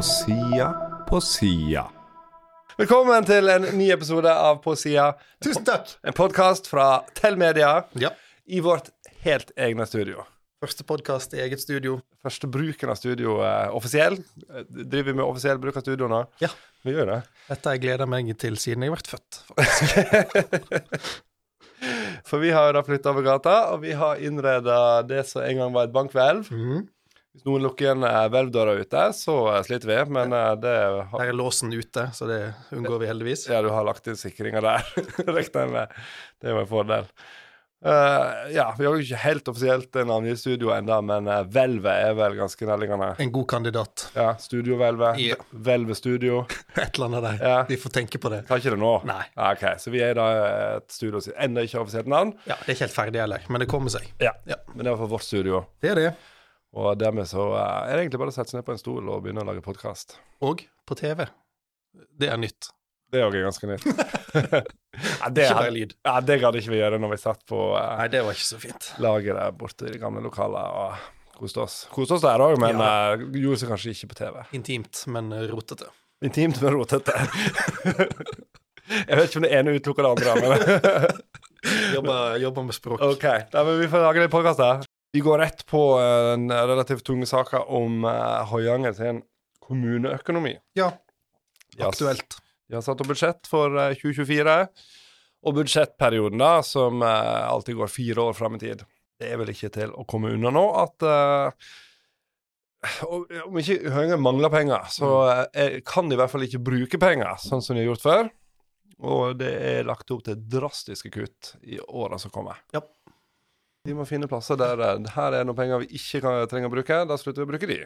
På sida, på sida. Velkommen til en ny episode av På sida. Tusen takk! En podkast fra Tell Media Ja. i vårt helt egne studio. Første podkast i eget studio. Første bruken av studio er offisiell. Eh, Driver vi med offisiell bruk av studio nå? Ja. Vi gjør det. Dette har jeg gleda meg til siden jeg ble født. faktisk. For vi har jo da flytta over gata, og vi har innreda det som en gang var et bankhvelv. Mhm. Hvis noen lukker igjen eh, hvelvdøra ute, så eh, sliter vi, men eh, det har Der er låsen ute, så det unngår vi heldigvis. Ja, du har lagt inn sikringer der. Regner med. Det var en fordel. Uh, ja, vi har jo ikke helt offisielt navngitt studio ennå, men Hvelvet er vel ganske nærliggende. En god kandidat. Ja, Studiohvelvet. Ja. Hvelvet studio. Et eller annet der. Ja. Vi får tenke på det. Tar ikke det nå? Nei. OK, så vi er da et studio som ennå ikke har offisielt navn. Ja, Det er ikke helt ferdig heller, men det kommer seg. Ja. Ja. Men det er i hvert fall vårt studio. Det er det. Og dermed så eh, er det egentlig bare å sette seg ned på en stol og begynne å lage podkast. Og på TV. Det er nytt. Det òg er ganske nytt. ja, det Ikke bare lyd. Ja, det gadd ikke vi gjøre når vi satt på uh, Nei, det var ikke så fint. lageret borte i de gamle lokalene og koste oss. Koste oss der òg, men Ja. uh, gjorde seg kanskje ikke på TV. Intimt, men rotete. Intimt, men rotete. Jeg vet ikke om det ene utelukker det andre, men Jobber, jobber med språk. OK. Da, men vi får lage litt podkast her. Vi går rett på eh, den relativt tunge saka om uh, Høyanger sin kommuneøkonomi. Ja, aktuelt. De har satt opp budsjett for eh, 2024, og budsjettperioden, da, som eh, alltid går fire år fram i tid. Det er vel ikke til å komme unna nå at eh, Om ikke Høyanger mangler penger, så eh, kan de i hvert fall ikke bruke penger, sånn som de har gjort før. Og det er lagt opp til drastiske kutt i åra som kommer. Ja. De må finne plasser der eh, her er noen penger vi ikke kan, trenger å bruke. Da slutter vi å bruke de.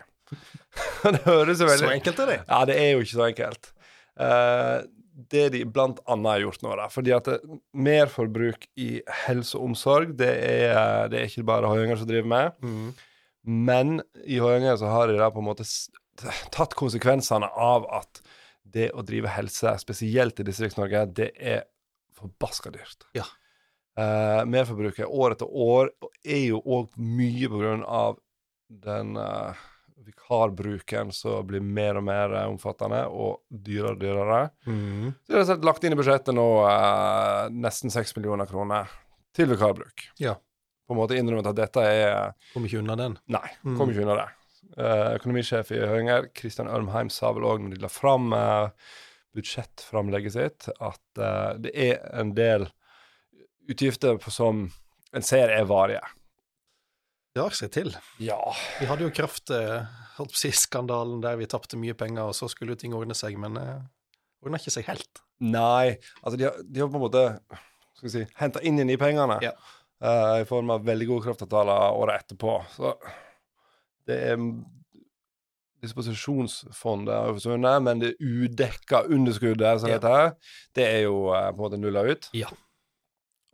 det høres jo veldig Så enkelt er det. ja, det er jo ikke så enkelt. Uh, det de blant annet har gjort nå, da, fordi at det, merforbruk i helse og omsorg, det er, det er ikke bare Høyanger som driver med. Mm. Men i Høyanger så har de da på en måte tatt konsekvensene av at det å drive helse, spesielt i Distrikts-Norge, det er forbaska dyrt. Ja. Eh, merforbruket år etter år er jo òg mye på grunn av den uh, vikarbruken som blir mer og mer eh, omfattende og dyrere og dyrere. Mm. Så det er sett lagt inn i budsjettet nå uh, nesten 6 millioner kroner til vikarbruk. Ja. På en måte innrømmet at dette er Kom ikke unna den. Nei, Mm. ikke unna det. Uh, økonomisjef i Høringer Kristian Ørmheim, sa vel òg når de la fram budsjettframlegget sitt, at det er en del utgifter som en ser er varige. Det har seg til. Ja. Vi hadde jo kraft, eh, der vi tapte mye penger, og så skulle jo ting ordne seg, men det eh, ordna ikke seg helt. Nei, altså de har, de har på en måte skal vi si, henta inn igjen de pengene Ja. uh, i form av veldig gode kraftavtaler året etterpå. Så det er Disposisjonsfondet har forsvunnet, men det udekka underskuddet, som Ja. heter, det er jo uh, på en måte nulla ut.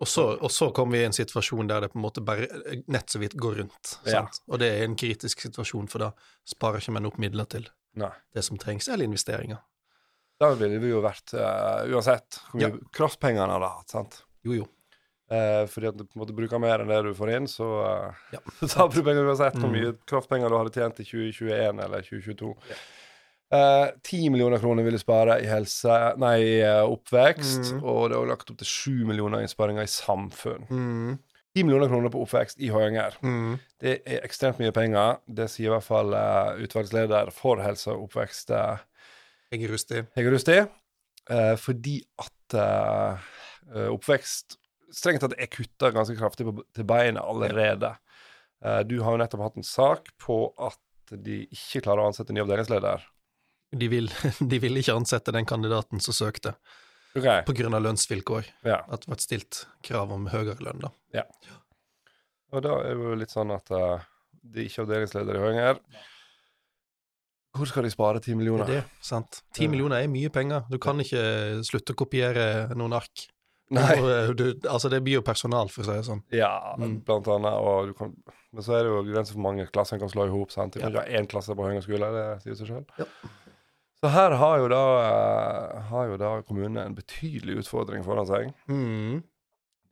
Og så, og så kom vi i en situasjon der det på en måte bare eh, nett så vidt går rundt. Ja. Og det er en kritisk situasjon, for da sparer ikke menn opp midler til Nei. det som trengs, eller investeringer. Da ville vi jo vært uh, Uansett hvor mye Ja. kraftpenger hadde hatt, sant. Jo, jo. Uh, fordi at du på en måte bruker mer enn det du får inn, så uh, Ja. taper du penger uansett hvor Mm. mye kraftpenger du hadde tjent i 2021 eller 2022. Eh, 10 millioner kroner vil du spare i helse, nei, eh, oppvekst, Mm. og det er også lagt opp til 7 millioner innsparinger i samfunn. Mm. 10 millioner kroner på oppvekst i Høyanger. Mm. Det er ekstremt mye penger. Det sier i hvert fall uh, utvalgsleder for helse og oppvekst, uh, Rusti. Hege Rusti, Uh, fordi at eh, oppvekst strengt tatt er kutta ganske kraftig på, til beinet allerede. Du har jo nettopp hatt en sak på at de ikke klarer å ansette ny avdelingsleder. De vil, de vil ikke ansette den kandidaten som søkte, okay. på grunn av lønnsvilkår. ja. At det ble stilt krav om høyere lønn, da. Og da er det jo litt sånn at uh, de er ikke avdelingsleder i Høyanger. Hvor skal de spare 10 Det millioner? er det, sant. Ti Ja. millioner er mye penger. Du kan ikke slutte å kopiere noen ark. Nei. Og, eh, du, altså, det blir jo personal, for å si det sånn. Ja, Mm. blant annet. Og du kan, men så er det jo grenser for mange klasser en kan slå i hop. Du kan ikke ha én klasse på Høyanger skole, det sier seg sjøl. Ja. Så her har jo, da, eh, har jo da kommunene en betydelig utfordring foran seg. Mm.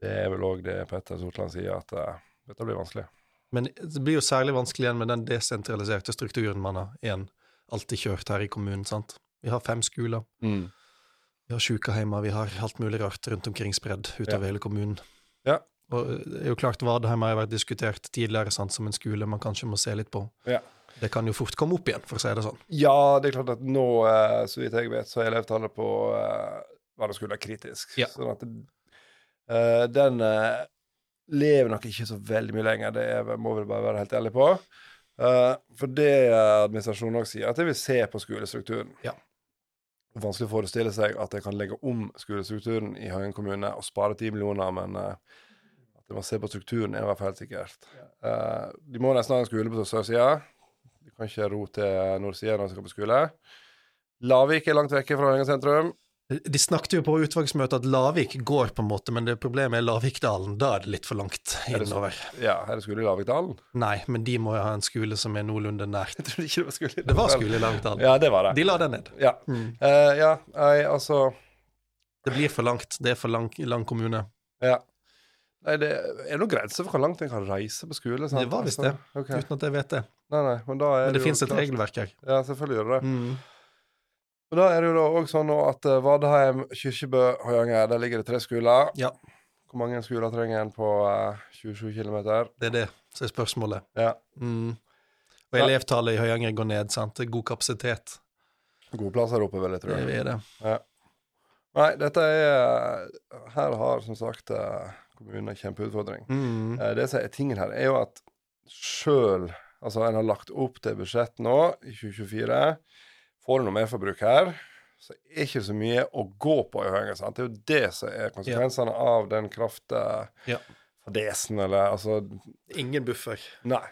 Det er vel òg det Petter Sortland sier, at uh, dette blir vanskelig. Men det blir jo særlig vanskelig igjen med den desentraliserte strukturen man har igjen. alltid kjørt her i kommunen, sant. Vi har fem skoler, Mm. vi har sykehjemmer, vi har alt mulig rart rundt omkring spredd utover hele kommunen. Ja. Og eh, det er jo klart Vadheim har vært diskutert tidligere sant, som en skole man kanskje må se litt på. Ja. Det kan jo fort komme opp igjen, for å si det sånn. Ja, det er klart at nå, eh, så vidt jeg vet, så er elevtallet på uh, Vardø kritisk. Ja. Sånn at eh, den eh, lever nok ikke så veldig mye lenger, det er, må vi bare være helt ærlige på. Eh, for det eh, administrasjonen også sier, at de vil se på skolestrukturen. Ja. Det vanskelig å forestille seg at de kan legge om skolestrukturen i Høyen kommune og spare 10 millioner, men eh, at de må se på strukturen, er i hvert fall helt sikkert. Ja. de må nesten ha en skole på sørsida. De kan ikke ro til nordsida når de skal på skole. Lavik er langt vekke fra Høyen sentrum. De snakket jo på utvalgsmøtet at Lavik går, på en måte, men det problemet er Lavikdalen. Da er det litt for langt Er det innover. Ja, er det skole i Lavikdalen? Nei, men de må jo ha en skole som er noenlunde nært. Jeg trodde ikke det var skole i Det var skole i Lavikdalen. Ja, det var det. De la den ned. Ja, Mm. uh, ja nei, altså Det blir for langt. Det er for lang, lang kommune. Ja. Nei, det er noen grenser for hvor langt en kan reise på skole. Sant? Det var visst Altså, det. okay. Uten at jeg vet det. Nei, nei, men Men det det finnes et klart- regelverk her. Ja, selvfølgelig gjør det det. Mm. Da er det jo da også sånn at uh, Vadheim, Kyrkjebø, Høyanger, der ligger det tre skoler. Ja. Hvor mange skoler trenger en på uh, 27 km? Det er det som er spørsmålet. Ja. Mm. Og Ja. elevtallet i Høyanger går ned, sant. Det er god kapasitet. Gode plasser oppe, vil jeg tro. Det er det. Nei, dette er Her har som sagt eh, kommunen en kjempeutfordring. Mm. Eh, Det som er tingen her, er jo at sjøl Altså, en har lagt opp til budsjett nå, i 2024. Får du noe merforbruk her, så er det ikke så mye å gå på i høringen. sant? Det er jo det som er konsekvensene av den Ja. eller altså Ingen buffer. Nei.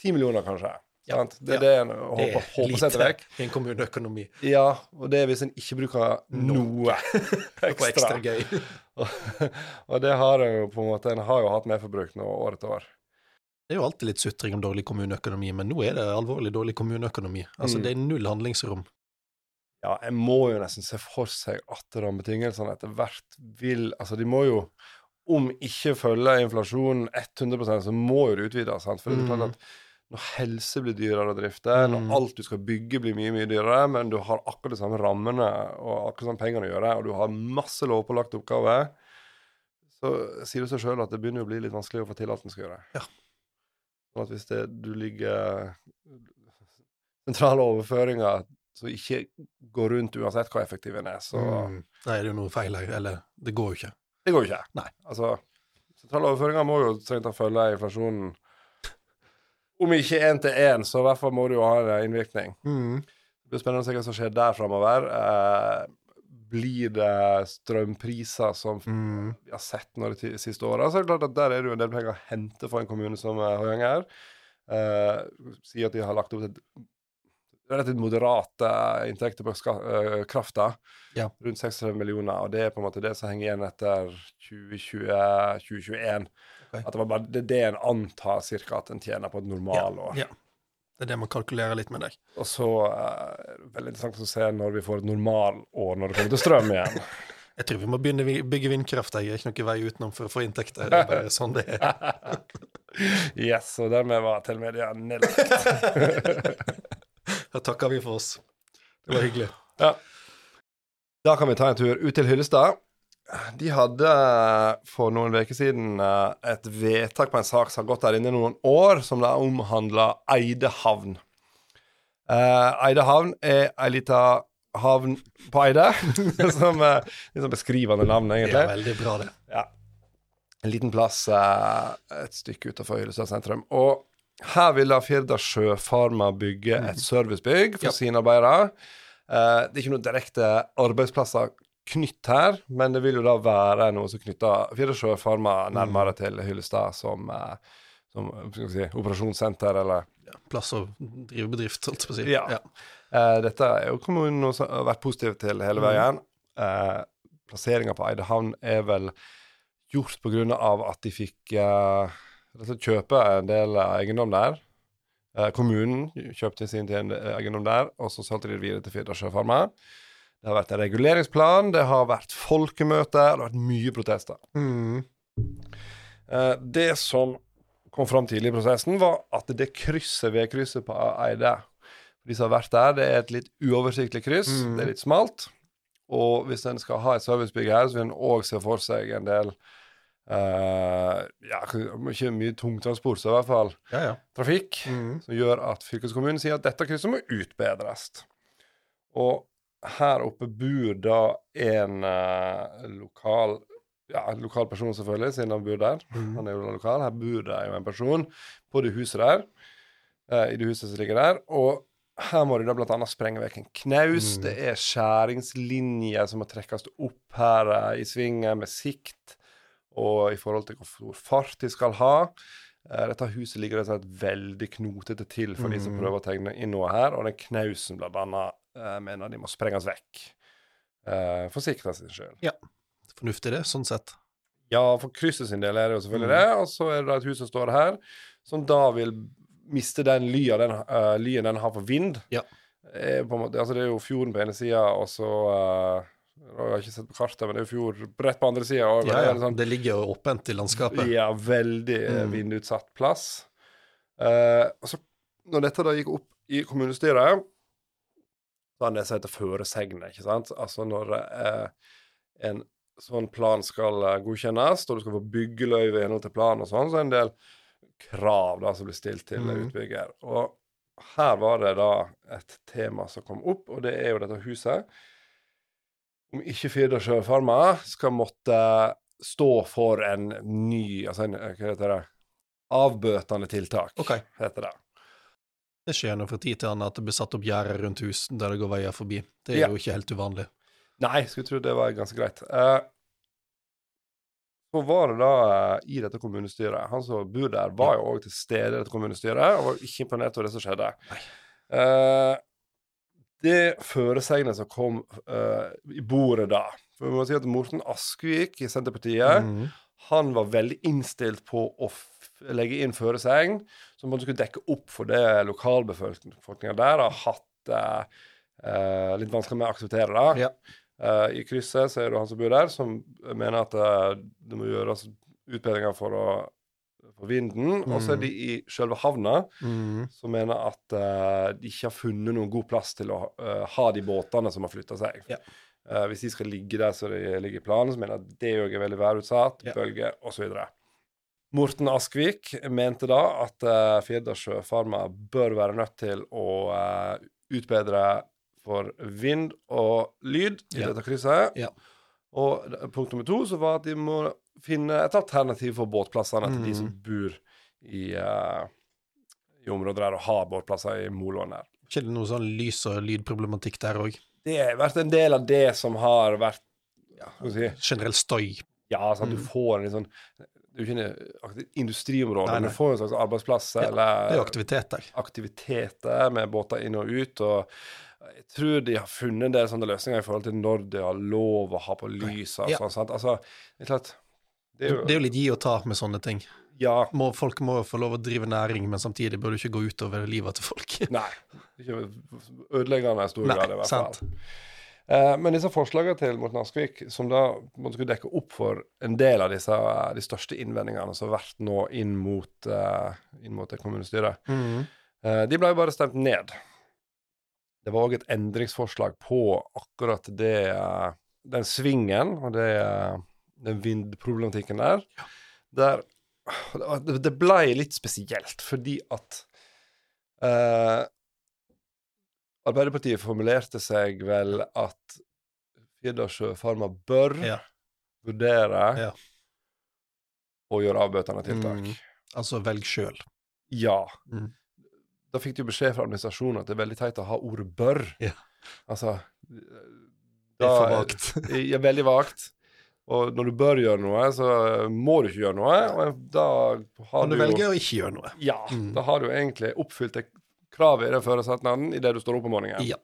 Ti millioner, kanskje. Ja. Sant? Det er Ja. det en håper, er håper setter lite vekk. i en kommuneøkonomi. Ja, og det er hvis en ikke bruker noe På ekstra gøy. og det har en jo på en måte En har jo hatt merforbruk nå år etter år. Det er jo alltid litt sutring om dårlig kommuneøkonomi, men nå er det alvorlig dårlig kommuneøkonomi. Altså, Mm. det er null handlingsrom. Ja, en må jo nesten se for seg at rammebetingelsene etter hvert vil Altså, de må jo om ikke følge inflasjonen 100% så må jo det utvides. Sant? For det er klart Mm. at når helse blir dyrere å drifte, når Mm. alt du skal bygge blir mye mye dyrere, men du har akkurat de samme rammene og akkurat samme pengene å gjøre, og du har masse lovpålagte oppgaver, så sier det seg sjøl at det begynner å bli litt vanskelig å få til alt en skal gjøre. Ja. Sånn at hvis det, du ligger sentrale overføringer som ikke går rundt uansett hvor effektiv en er, så Mm. det er jo noe feil her. Eller, det går jo ikke. Det går jo ikke. Nei. Altså, sentrale overføringer må jo strengt tatt følge inflasjonen. Om ikke én til én, så i hvert fall må det jo ha en innvirkning. Mm. Det blir spennende å se hva som skjer der framover. Eh, blir det strømpriser som Mm. vi har sett nå de siste åra, så er det klart at der er det jo en del penger å hente for en kommune som eh, Høyanger. Uh, sier at de har lagt opp til et relativt moderate inntekter på uh, eh, krafta. Ja. Rundt 36 millioner, og det er på en måte det som henger igjen etter 2020, 2021. Okay. At det var bare det, er det en antar cirka at en tjener på et normalår. Ja. Det er det man kalkulerer litt med deg. Og så eh, er det veldig interessant å se når vi får et normalår når det kommer til strøm igjen. Jeg tror vi må begynne å bygge vindkraft. Jeg er ikke noen vei utenom for å få inntekter. Det er bare sånn det er. yes, og dermed var Telemedia nedlagt. Da takker vi for oss. Det var hyggelig. Da kan vi ta en tur ut til Hyllestad. De hadde eh, for noen uker siden eh, et vedtak på en sak som har gått der inne i noen år, som da omhandla Eide havn. Eh, er ei lita havn på Eide, som er litt sånn beskrivende navn, egentlig. er veldig bra, det. Ja. En liten plass et stykke utenfor Hyllestad sentrum. Og her vil da Firda Sjøfarma bygge et servicebygg for Ja. sine arbeidere. Det er ikke noen direkte arbeidsplasser knytt her, men det vil jo da være noe som knytter Firda Sjøfarma nærmere til Hyllestad som, eh, som si, operasjonssenter, eller Plass å drive bedrift, holdt jeg på å si. Ja. Eh, dette er jo kommunen som har vært positiv til hele veien. veien. Eh, Plasseringa på Eide havn er vel gjort på grunn av at de fikk slett kjøpe en del eiendom der. Eh, kommunen kjøpte sin egendom eiendom der, og så solgte de det videre til Firda Sjøfarma. Det har vært en reguleringsplan, det har vært folkemøter, det har vært mye protester. Mm. Eh, det som kom fram tidlig i prosessen, var at det krysset, vedkrysset på Eide For de som har vært der, det er et litt uoversiktlig kryss. Mm. Det er litt smalt. Og hvis en skal ha et servicebygg her, så vil en òg se for seg en del Uh, Ja, ikke mye tungtransport, så i hvert fall Ja, ja. trafikk, Mm. som gjør at fylkeskommunen sier at dette krysset må utbedres. Og her oppe bor da en eh, lokal ja, en lokal person, selvfølgelig, siden han bor der. Mm. Han er jo lokal. Her bor det jo en person på det huset der, eh, i det huset som ligger der. Og her må de da blant annet sprenge vekk en knaus. Mm. Det er skjæringslinjer som må trekkes opp her eh, i svingen med sikt, og i forhold til hvor stor fart de skal ha. Eh, dette huset ligger rett og slett veldig knotete til for de som Mm. prøver å tegne inn noe her, og den knausen blant annet uh, mener de må sprenges vekk. Uh, for sikkerheten sin skyld. Fornuftig det, sånn sett. Ja, for krysset sin del er det jo selvfølgelig Mm. det. Og så er det et hus som står her, som da vil miste den lya den, uh, lyen den har for vind. Ja. Eh, måte, altså det er jo fjorden på ene sida, og så eh, Jeg har ikke sett på kartet, men det er jo fjord rett på andre sida. Ja, ja. Sånn, Det ligger jo åpent i landskapet. ja, veldig eh, Mm. vindutsatt plass. Eh, så, når dette da gikk opp i kommunestyret, så er det som heter føresegner, ikke sant. Altså når eh, en sånn plan skal eh, godkjennes, og du skal få byggeløyve i henhold til planen og sånn, så er det en del krav da som blir stilt til mm. utbygger. Og her var det da et tema som kom opp, og det er jo dette huset. Om ikke Firda Sjøfarma skal måtte stå for en ny Altså en, hva heter det Avbøtende tiltak, Ok. heter det. Det skjer nå fra tid til annen at det blir satt opp gjerder rundt hus der det går veier forbi. Det er Ja. jo ikke helt uvanlig. Nei, skulle tro det var ganske greit. Uh, så var det da eh, i dette kommunestyret Han som bor der, var jo òg til stede i dette kommunestyret og var ikke imponert over det som skjedde. Eh, det føresegnet som kom uh, i bordet da For vi må si at Morten Askvik i Senterpartiet Mm. han var veldig innstilt på å legge inn føresegn som man skulle dekke opp for det lokalbefolkninga der har hatt uh, uh, litt vanskelig med å akseptere. da. Ja. I krysset så er det han som bor der, som mener at det må gjøres utbedringer for, å, for vinden. Og så er de i selve havna Mm. som mener at uh, de ikke har funnet noen god plass til å uh, ha de båtene som har flytta seg. Ja. Uh, hvis de skal ligge der så de ligger i planen, så mener jeg at det òg er veldig værutsatt, Ja. bølger osv. Morten Askvik mente da at uh, Firda sjøfarma bør være nødt til å utbedre for vind og lyd i Ja. dette krysset. Ja. Og punkt nummer to så var at de må finne et alternativ for båtplassene til de Mm. som bor i, uh, i området der og har båtplasser i moloen der. Det noe sånn lys- og lydproblematikk der òg? Det har vært en del av det som har vært ja, si, Generell støy. ja sånn at Mm. du får en litt sånn Det er jo ikke industriområde, Nei, men du får en slags arbeidsplass Ja, eller Det er jo aktivitet der. aktiviteter med båter inn og ut. og jeg tror de har funnet en del sånne løsninger i forhold til når de har lov å ha på lys og Ja. sånn. sant? Altså, det er klart Det er jo, Det er jo litt gi og ta med sånne ting. Ja. Må, folk må få lov å drive næring, men samtidig bør du ikke gå utover livet til folk. Nei. Ikke ødeleggende i stor Nei, grad, i hvert sant. fall. Eh, men disse forslagene til Morten Askvik, som da man skulle dekke opp for en del av disse, de største innvendingene som har vært nå inn mot, eh, inn mot det kommunestyret, Mm. eh, de ble jo bare stemt ned. Det var òg et endringsforslag på akkurat det eh, den svingen og det, eh, den vindproblematikken der. Der det, blei ble litt spesielt, fordi at eh, Arbeiderpartiet formulerte seg vel at Firda sjøfarma bør Ja. vurdere Ja. å gjøre avbøtende tiltak. Mm. Altså velg sjøl. Ja. Mm. Da fikk du beskjed fra administrasjonen at det er veldig teit å ha ordet 'bør'. Ja. Altså Det er for vagt. Ja, veldig vagt. Og når du bør gjøre noe, så må du ikke gjøre noe. Og da har Kan du du velge å ikke gjøre noe? Ja, Mm. da har du egentlig oppfylt det kravet i den førersetnaden idet du står opp om morgenen. Ja.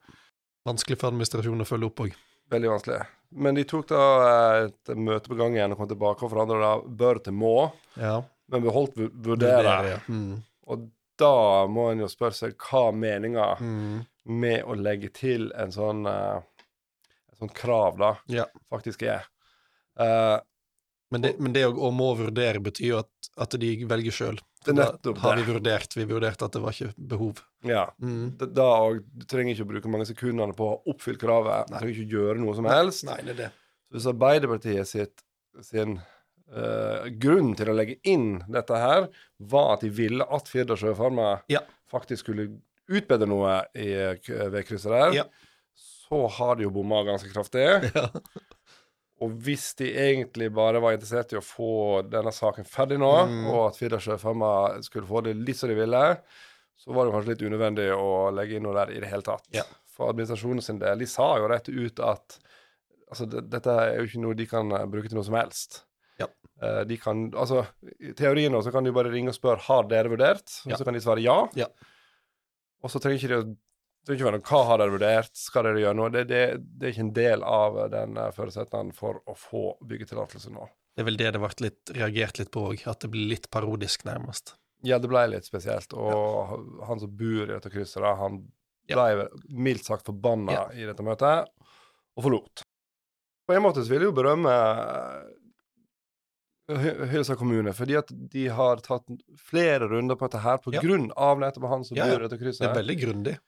Vanskelig for administrasjonen å følge opp òg. Veldig vanskelig. Men de tok da eh, et møte på gang igjen og kom tilbake og forandra det 'bør' til 'må', Ja. men beholdt vu- 'vurdere'. ja. Mm. Og da må en jo spørre seg hva meninga Mm. med å legge til en sånn, eh, et sånt krav, da, Ja. faktisk er. Eh, Men det, men det å, må vurdere betyr jo at, at de velger sjøl. Da har vi vurdert. Vi vurderte at det var ikke behov. Ja. Mm. Da, òg. Du trenger ikke å bruke mange sekundene på å oppfylle kravet. Du trenger ikke å gjøre noe som helst. Nei, det er det. Så hvis Arbeiderpartiet sitt, sin uh, grunn til å legge inn dette her, var at de ville at Firda sjøfarma Ja. faktisk skulle utbedre noe i, ved krysset der, Ja. så har de jo bomma ganske kraftig. Ja. Og hvis de egentlig bare var interessert i å få denne saken ferdig nå, Mm. og at Firda sjøfarma skulle få det litt som de ville, så var det kanskje litt unødvendig å legge inn noe der i det hele tatt. Ja. For administrasjonen sin del, de sa jo rett ut at altså, dette er jo ikke noe de kan eh, bruke til noe som helst. Ja. Eh, de kan, altså, I teorien nå så kan de bare ringe og spørre har dere vurdert, og Ja. så kan de svare ja. Ja. Og så trenger ikke de å det er ikke noe hva har dere vurdert, skal dere gjøre noe? Det, det, det er ikke en del av den eh, forutsetningen for å få byggetillatelse nå. Det er vel det det ble litt, reagert litt på òg, at det blir litt parodisk, nærmest. Ja, det ble litt spesielt. Og han som bor i dette krysset, da, han ble ja. mildt sagt forbanna Ja. i dette møtet, og forlot. På en måte så vil jeg jo berømme Hy- Hylsa kommune, fordi at de har tatt flere runder på dette her på Ja. grunn av nettopp han som Ja, ja. bor i dette krysset. Det er veldig grundig.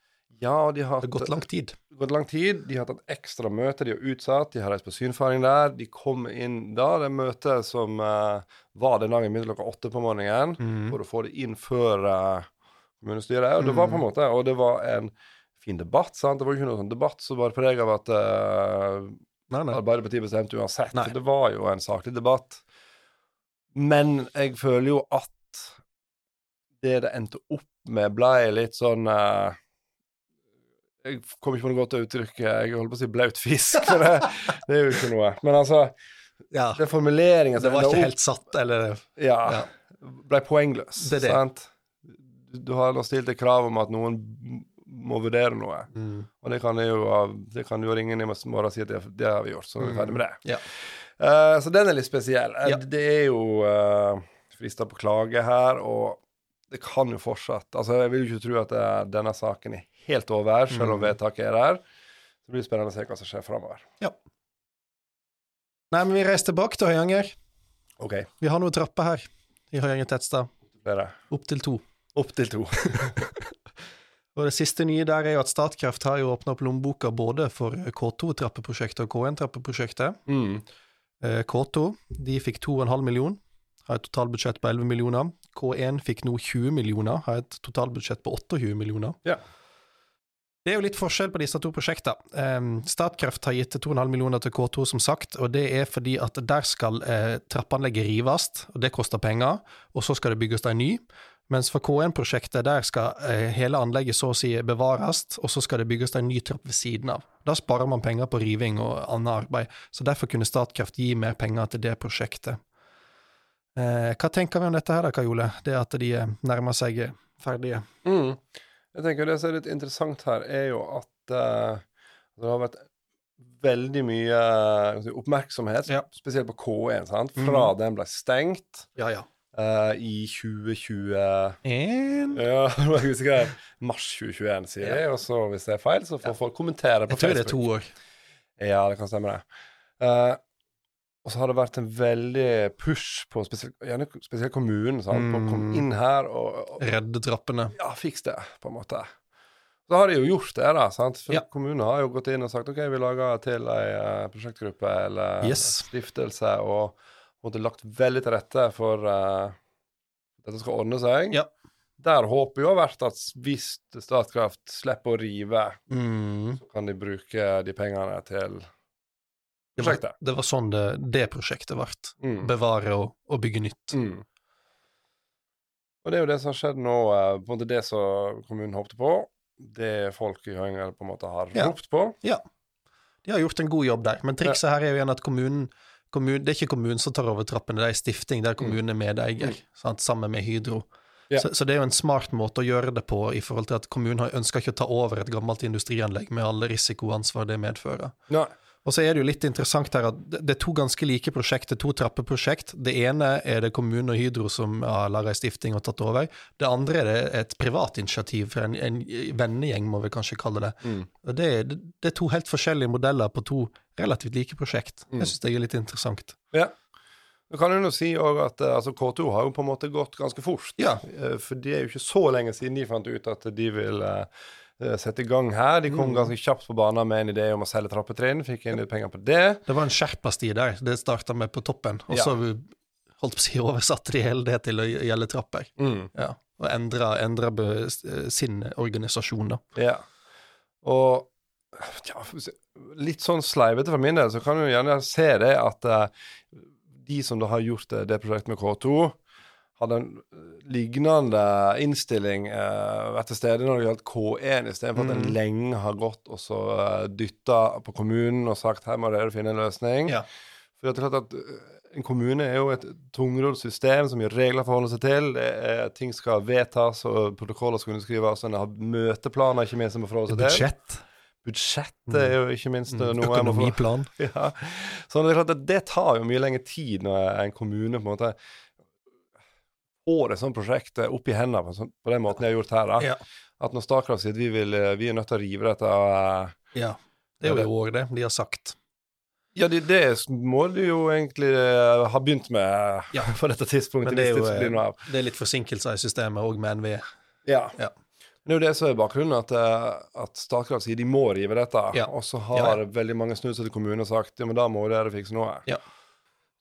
Ja, og de har Det har gått lang tid. gått lang tid. De har tatt ekstra møte, de har utsatt. De har reist på synfaring der. De kom inn da, det møtet som uh, var den dagen begynte klokka åtte på morgenen, Mm. for å få det inn før uh, kommunestyret. Og det var på en Mm. måte Og det var en fin debatt, sant. Det var ikke noen sånn debatt som var preg av at uh, Nei, nei. Arbeiderpartiet bestemte uansett. Nei. Det var jo en saklig debatt. Men jeg føler jo at det det endte opp med, ble litt sånn eh, Jeg kommer ikke på noe godt uttrykk. Jeg holdt på å si blaut fisk, for det, det er jo ikke noe. Men altså, Ja, den formuleringen det var ikke helt satt, eller Ja. Ja. Ble poengløs. Det er det. Sant? Du har nå stilt et krav om at noen må vurdere noe. mm. Og det kan jo, det kan jo ringe inn i morgen og si at det, det har vi gjort, så er vi ferdig med det. Ja. Uh, så den er litt spesiell. Eh, Ja. Det er jo uh, frister på klage her, og det kan jo fortsatt Altså, jeg vil jo ikke tro at det er, denne saken er helt over, selv om Mm. vedtaket er der. Så det blir spennende å se hva som skjer framover. Nei, men vi reiser tilbake til Høyanger. OK, Vi har noen trapper her i Høyanger tettstad. Opp til to. Opp til to. Og det siste nye der er jo at Statkraft har jo åpna opp lommeboka både for K2-trappeprosjektet og K1-trappeprosjektet. Mm. Eh, K2 de fikk 2,5 millioner, har et totalbudsjett på 11 millioner. K1 fikk nå 20 millioner, har et totalbudsjett på 28 millioner. Ja. Det er jo litt forskjell på disse to prosjektene. Eh, Statkraft har gitt 2,5 millioner til K2, som sagt, og det er fordi at der skal eh, trappeanlegget rives, og det koster penger, og så skal det bygges en ny. Mens for K1-prosjektet, der skal eh, hele anlegget så å si bevares, og så skal det bygges en ny trapp ved siden av. Da sparer man penger på riving og annet arbeid, så derfor kunne Statkraft gi mer penger til det prosjektet. Eh, hva tenker vi om dette her da, Kajole? Det at de nærmer seg ferdige? Mm. Jeg tenker Det som er litt interessant her, er jo at uh, det har vært veldig mye uh, oppmerksomhet, Ja. spesielt på K1, sant? fra mm. den ble stengt Ja, ja. Uh, i 2021 Ja, jeg. Mars 2021, sier jeg. Og så hvis det er feil, så får folk kommentere på Jeg tror det er to år. Ja, det kan stemme, det. Og så har det vært en veldig push på spesielt, gjerne spesielt kommunen, sant? på å komme Mm. inn her og, og Redde trappene. ja, fiks det, på en måte. Så har de jo gjort det, da. sant? For Ja. Kommunen har jo gått inn og sagt OK, vi lager til ei eh, prosjektgruppe eller Yes. stiftelse, og måtte lagt veldig til rette for uh, dette skal ordne seg. Ja. Der håper jo har vært at hvis Statkraft slipper å rive, Mm. så kan de bruke de pengene til Det, var, det var sånn det, det prosjektet ble. Mm. Bevare og, og bygge nytt. Mm. Og det er jo det som har skjedd nå, eh, på en måte det som kommunen håpte på. Det folk i Høyanger på en måte har Ja. ropt på. De har gjort en god jobb der, men trikset her er jo igjen at kommunen, kommun, det er ikke kommunen som tar over trappene, det er en stifting der kommunen er medeier, sant, sammen med Hydro. Ja. Så, så det er jo en smart måte å gjøre det på, i forhold til at kommunen ønsker ikke å ta over et gammelt industrianlegg med alle risiko og ansvar det medfører. Nei. Og så er det jo litt interessant her at det er to ganske like prosjekter, to trappeprosjekt. Det ene er det kommunen og Hydro som har laga ei stifting og tatt over. Det andre er det et privat initiativ fra en, en vennegjeng, må vi kanskje kalle det. Mm. Og det, er- det er to helt forskjellige modeller på to relativt like prosjekt. Mm. Jeg syns det er litt interessant. Ja. Du kan jo si at eh, altså, K2 har jo på en måte gått ganske fort. Ja. Eh, For det er jo ikke så lenge siden de fant ut at de vil eh, eh, sette i gang her. De kom Mm. ganske kjapt på banen med en idé om å selge trappetrinn. Fikk inn litt penger på det. Det var en skjerpa-sti der. Det starta med på toppen, og Ja. så holdt på å si oversatte de hele det til å gjelde trapper. Mm. Ja. Og endra, endra be- sin organisasjon, da. Ja. Og ja, litt sånn sleivete for min del, så kan du gjerne se det at uh, de som da har gjort det, det prosjektet med K2, hadde en eh, lignende innstilling uh, etter stedet når det gjaldt K1, istedenfor at en Mm. lenge har gått og så uh, dytta på kommunen og sagt her må dere finne en løsning. Ja. For det er klart at uh, en kommune er jo et tungrodd system som gjør regler å forholde seg til. Er, ting skal vedtas, og protokoller skal underskrives, og en har møteplaner ikke minst som må forholde seg til. Budsjett. Budsjettet er jo ikke minst Mm. noe Økonomiplan. ja. Så det er klart at det tar jo mye lengre tid når en kommune på en måte får et sånt prosjekt opp i hendene på, sånn- på den måten jeg har gjort her. da. Ja. At når Statkraft sier at vi, vil, eh, vi er nødt til å rive dette eh, ja. Det er jo òg det, de har sagt. Ja, det, det må du jo egentlig eh, ha begynt med Ja. på dette tidspunktet. Men det er jo det er litt forsinkelser i systemet òg med NVE. Ja. Ja. Det er jo det som er bakgrunnen, at, eh, at Statkraft sier de må rive dette. Ja. Og så har Ja, ja. veldig mange kommunen og sagt ja, men da må dere fikse noe.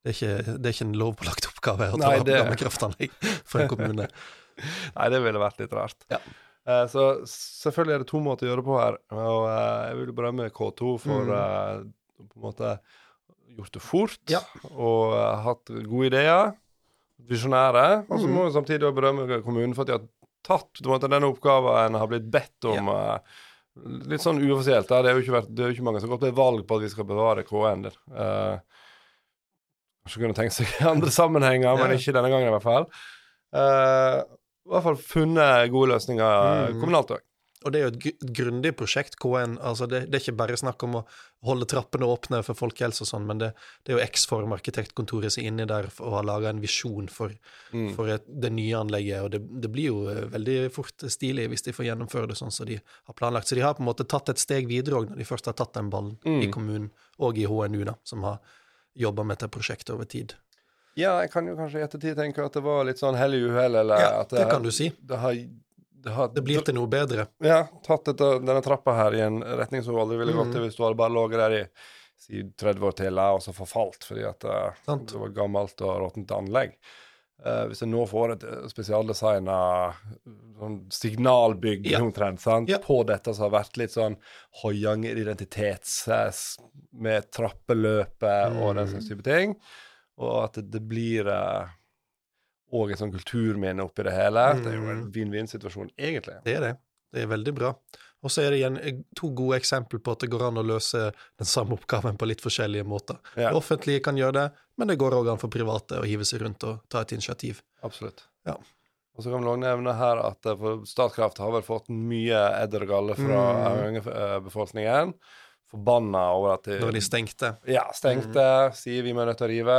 Det er ikke, det er ikke en lovpålagt oppgave å ta opp det- gamle kraftanlegg for en kommune. Nei, det ville vært litt rart. Ja. Uh, så selvfølgelig er det to måter å gjøre det på her. Og uh, jeg vil berømme K2 for Mm. uh, på en måte gjort det fort Ja. og hatt gode ideer. Visjonære. Og så Mm. må jeg samtidig berømme kommunen for at de har tatt måte, denne oppgaven har blitt bedt om. eh, litt sånn uoffisielt. Det er jo ikke, vært, det er jo ikke mange som har gått til valg på at vi skal bevare KN. der. Eh, Kanskje kunne tenkt seg i andre sammenhenger, men ikke denne gangen i hvert fall. Uh, I hvert fall funnet gode løsninger Mm. kommunalt òg. Og det er jo et gr- grundig prosjekt, KN. altså det, det er ikke bare snakk om å holde trappene åpne for folkehelse og sånn, men det, det er jo X-Form, arkitektkontoret, som er inni der og har laga en visjon for, Mm. for et, det nye anlegget. Og det, det blir jo eh, veldig fort stilig hvis de får gjennomføre det sånn som de har planlagt. Så de har på en måte tatt et steg videre òg, når de først har tatt den ballen Mm. i kommunen, og i HNU, da, som har jobba med dette prosjektet over tid. Ja, jeg kan jo kanskje i ettertid tenke at det var litt sånn hell i uhell, eller Ja, at det det kan du si. det har, det har Det blir til noe bedre. Ja, tatt dette, denne trappa her i en retning som du aldri ville gått Mm. i hvis du hadde bare ligget der i si 30 år til, og så forfalt fordi at eh, det var gammelt og råttent anlegg. Eh, hvis jeg nå får et eh, spesialdesigna sånn signalbygg Ja. omtrent, sant? Ja. på dette som har vært litt sånn Hoianger identitets eh, med trappeløpet og den Mm. slags type ting, og at det, blir òg et sånn kulturminne oppi det hele. Det er jo en Mm. vinn-vinn-situasjon, egentlig. Det er det. Det er veldig bra. Og så er det igjen eh, to gode eksempler på at det går an å løse den samme oppgaven på litt forskjellige måter. Ja. Det offentlige kan gjøre det, men det går òg an for private å hive seg rundt og ta et initiativ. Absolutt. Ja. Og så kan vi også nevne her at eh, Statkraft har vel fått mye edder og galle fra Mm. befolkningen. Forbanna over at de, Når de stengte. ja, stengte, sier vi må nødt til å rive.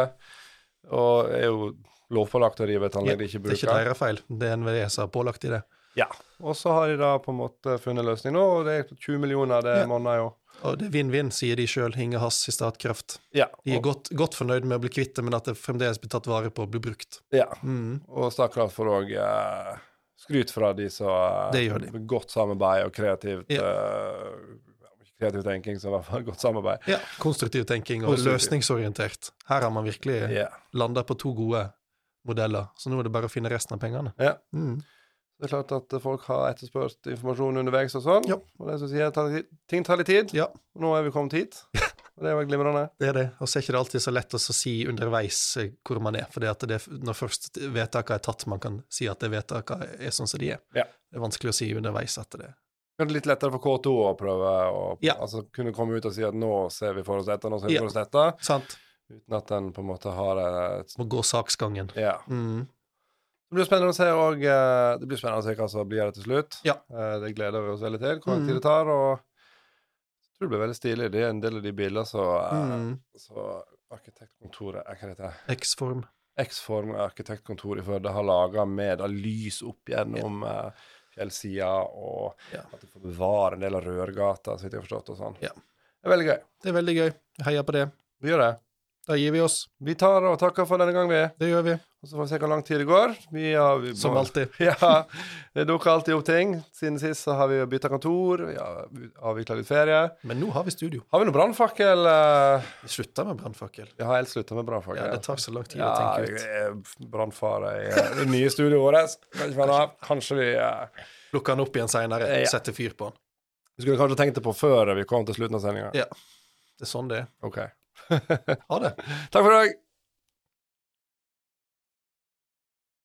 Og er jo lovpålagt å rive et anlegg de ikke bruker. det er ikke deres feil. Det er NVE som har pålagt de det. Ja. Og så har de da på en måte funnet løsning nå, og det er 20 millioner, det Ja. monner jo. Og det er vinn-vinn, sier de sjøl, Inge Hass i Statkraft. Ja. De er godt, godt fornøyd med å bli kvitt det, men at det fremdeles blir tatt vare på og blir brukt. ja. Mm. og Statkraft får òg eh, skryt fra de som eh, de. med Godt samarbeid og kreativt Ja. eh, Kreativ tenking, så i hvert fall godt samarbeid. Ja, konstruktiv tenking og Konstruktiv. løsningsorientert. Her har man virkelig yeah. landa på to gode modeller, så nå er det bare å finne resten av pengene. Ja. Mm. Det er klart at folk har etterspurt informasjon underveis og sånn. Ja. Og det som sier, tar ting tar litt tid. Ja, Nå er vi kommet hit. Og det var glimrende. det er det. Og så er ikke det alltid så lett å si underveis eh, hvor man er, for det er når først vedtakene er tatt, man kan si at det vedtakene er sånn som de er. Ja. Det er vanskelig å si underveis etter det er Det er litt lettere for K2 å prøve å Ja. altså, kunne komme ut og si at nå ser vi for oss dette, nå ser vi Ja. for oss dette, Sant? uten at den på en måte har et Må gå saksgangen. Ja. Mm. Det blir spennende å se og, eh, Det blir spennende å se hva som blir det til slutt. Ja. Eh, det gleder vi oss veldig til. Hvor lang Mm. tid det tar. Og jeg tror det blir veldig stilig. Det er en del av de bildene så, eh, Mm. så arkitektkontoret Hva heter det? X-form. X-Form arkitektkontor i Førde har laga med da lys opp gjennom ja. fjellsida, og Ja. at du får bevare en del av Rørgata, så vidt jeg har forstått, og sånn. Ja. Det er veldig gøy. Det er veldig gøy. Heier på det. Vi gjør det. Da gir vi oss. Vi tar og takker for denne gang, vi. Det gjør vi. Og så får vi se hvor lang tid det går. Vi har, vi Som alltid. Ja, det dukker alltid opp ting. Siden sist så har vi bytta kontor, vi har avvikla litt ferie. Men nå har vi studio. Har vi noe brannfakkel? eh? Vi slutta med brannfakkel. Jeg har helt slutta med brannfakkel. Ja, det tar så lang tid å tenke ut. brannfare i eh, det nye studioet vårt. Kanskje. Kanskje vi eh, Lukke den opp igjen seinere. Ja. setter fyr på den. Vi skulle kanskje tenkt det på før vi kom til slutten av sendinga. Ja. Det er sånn det er. OK. Ha det. Takk for i dag.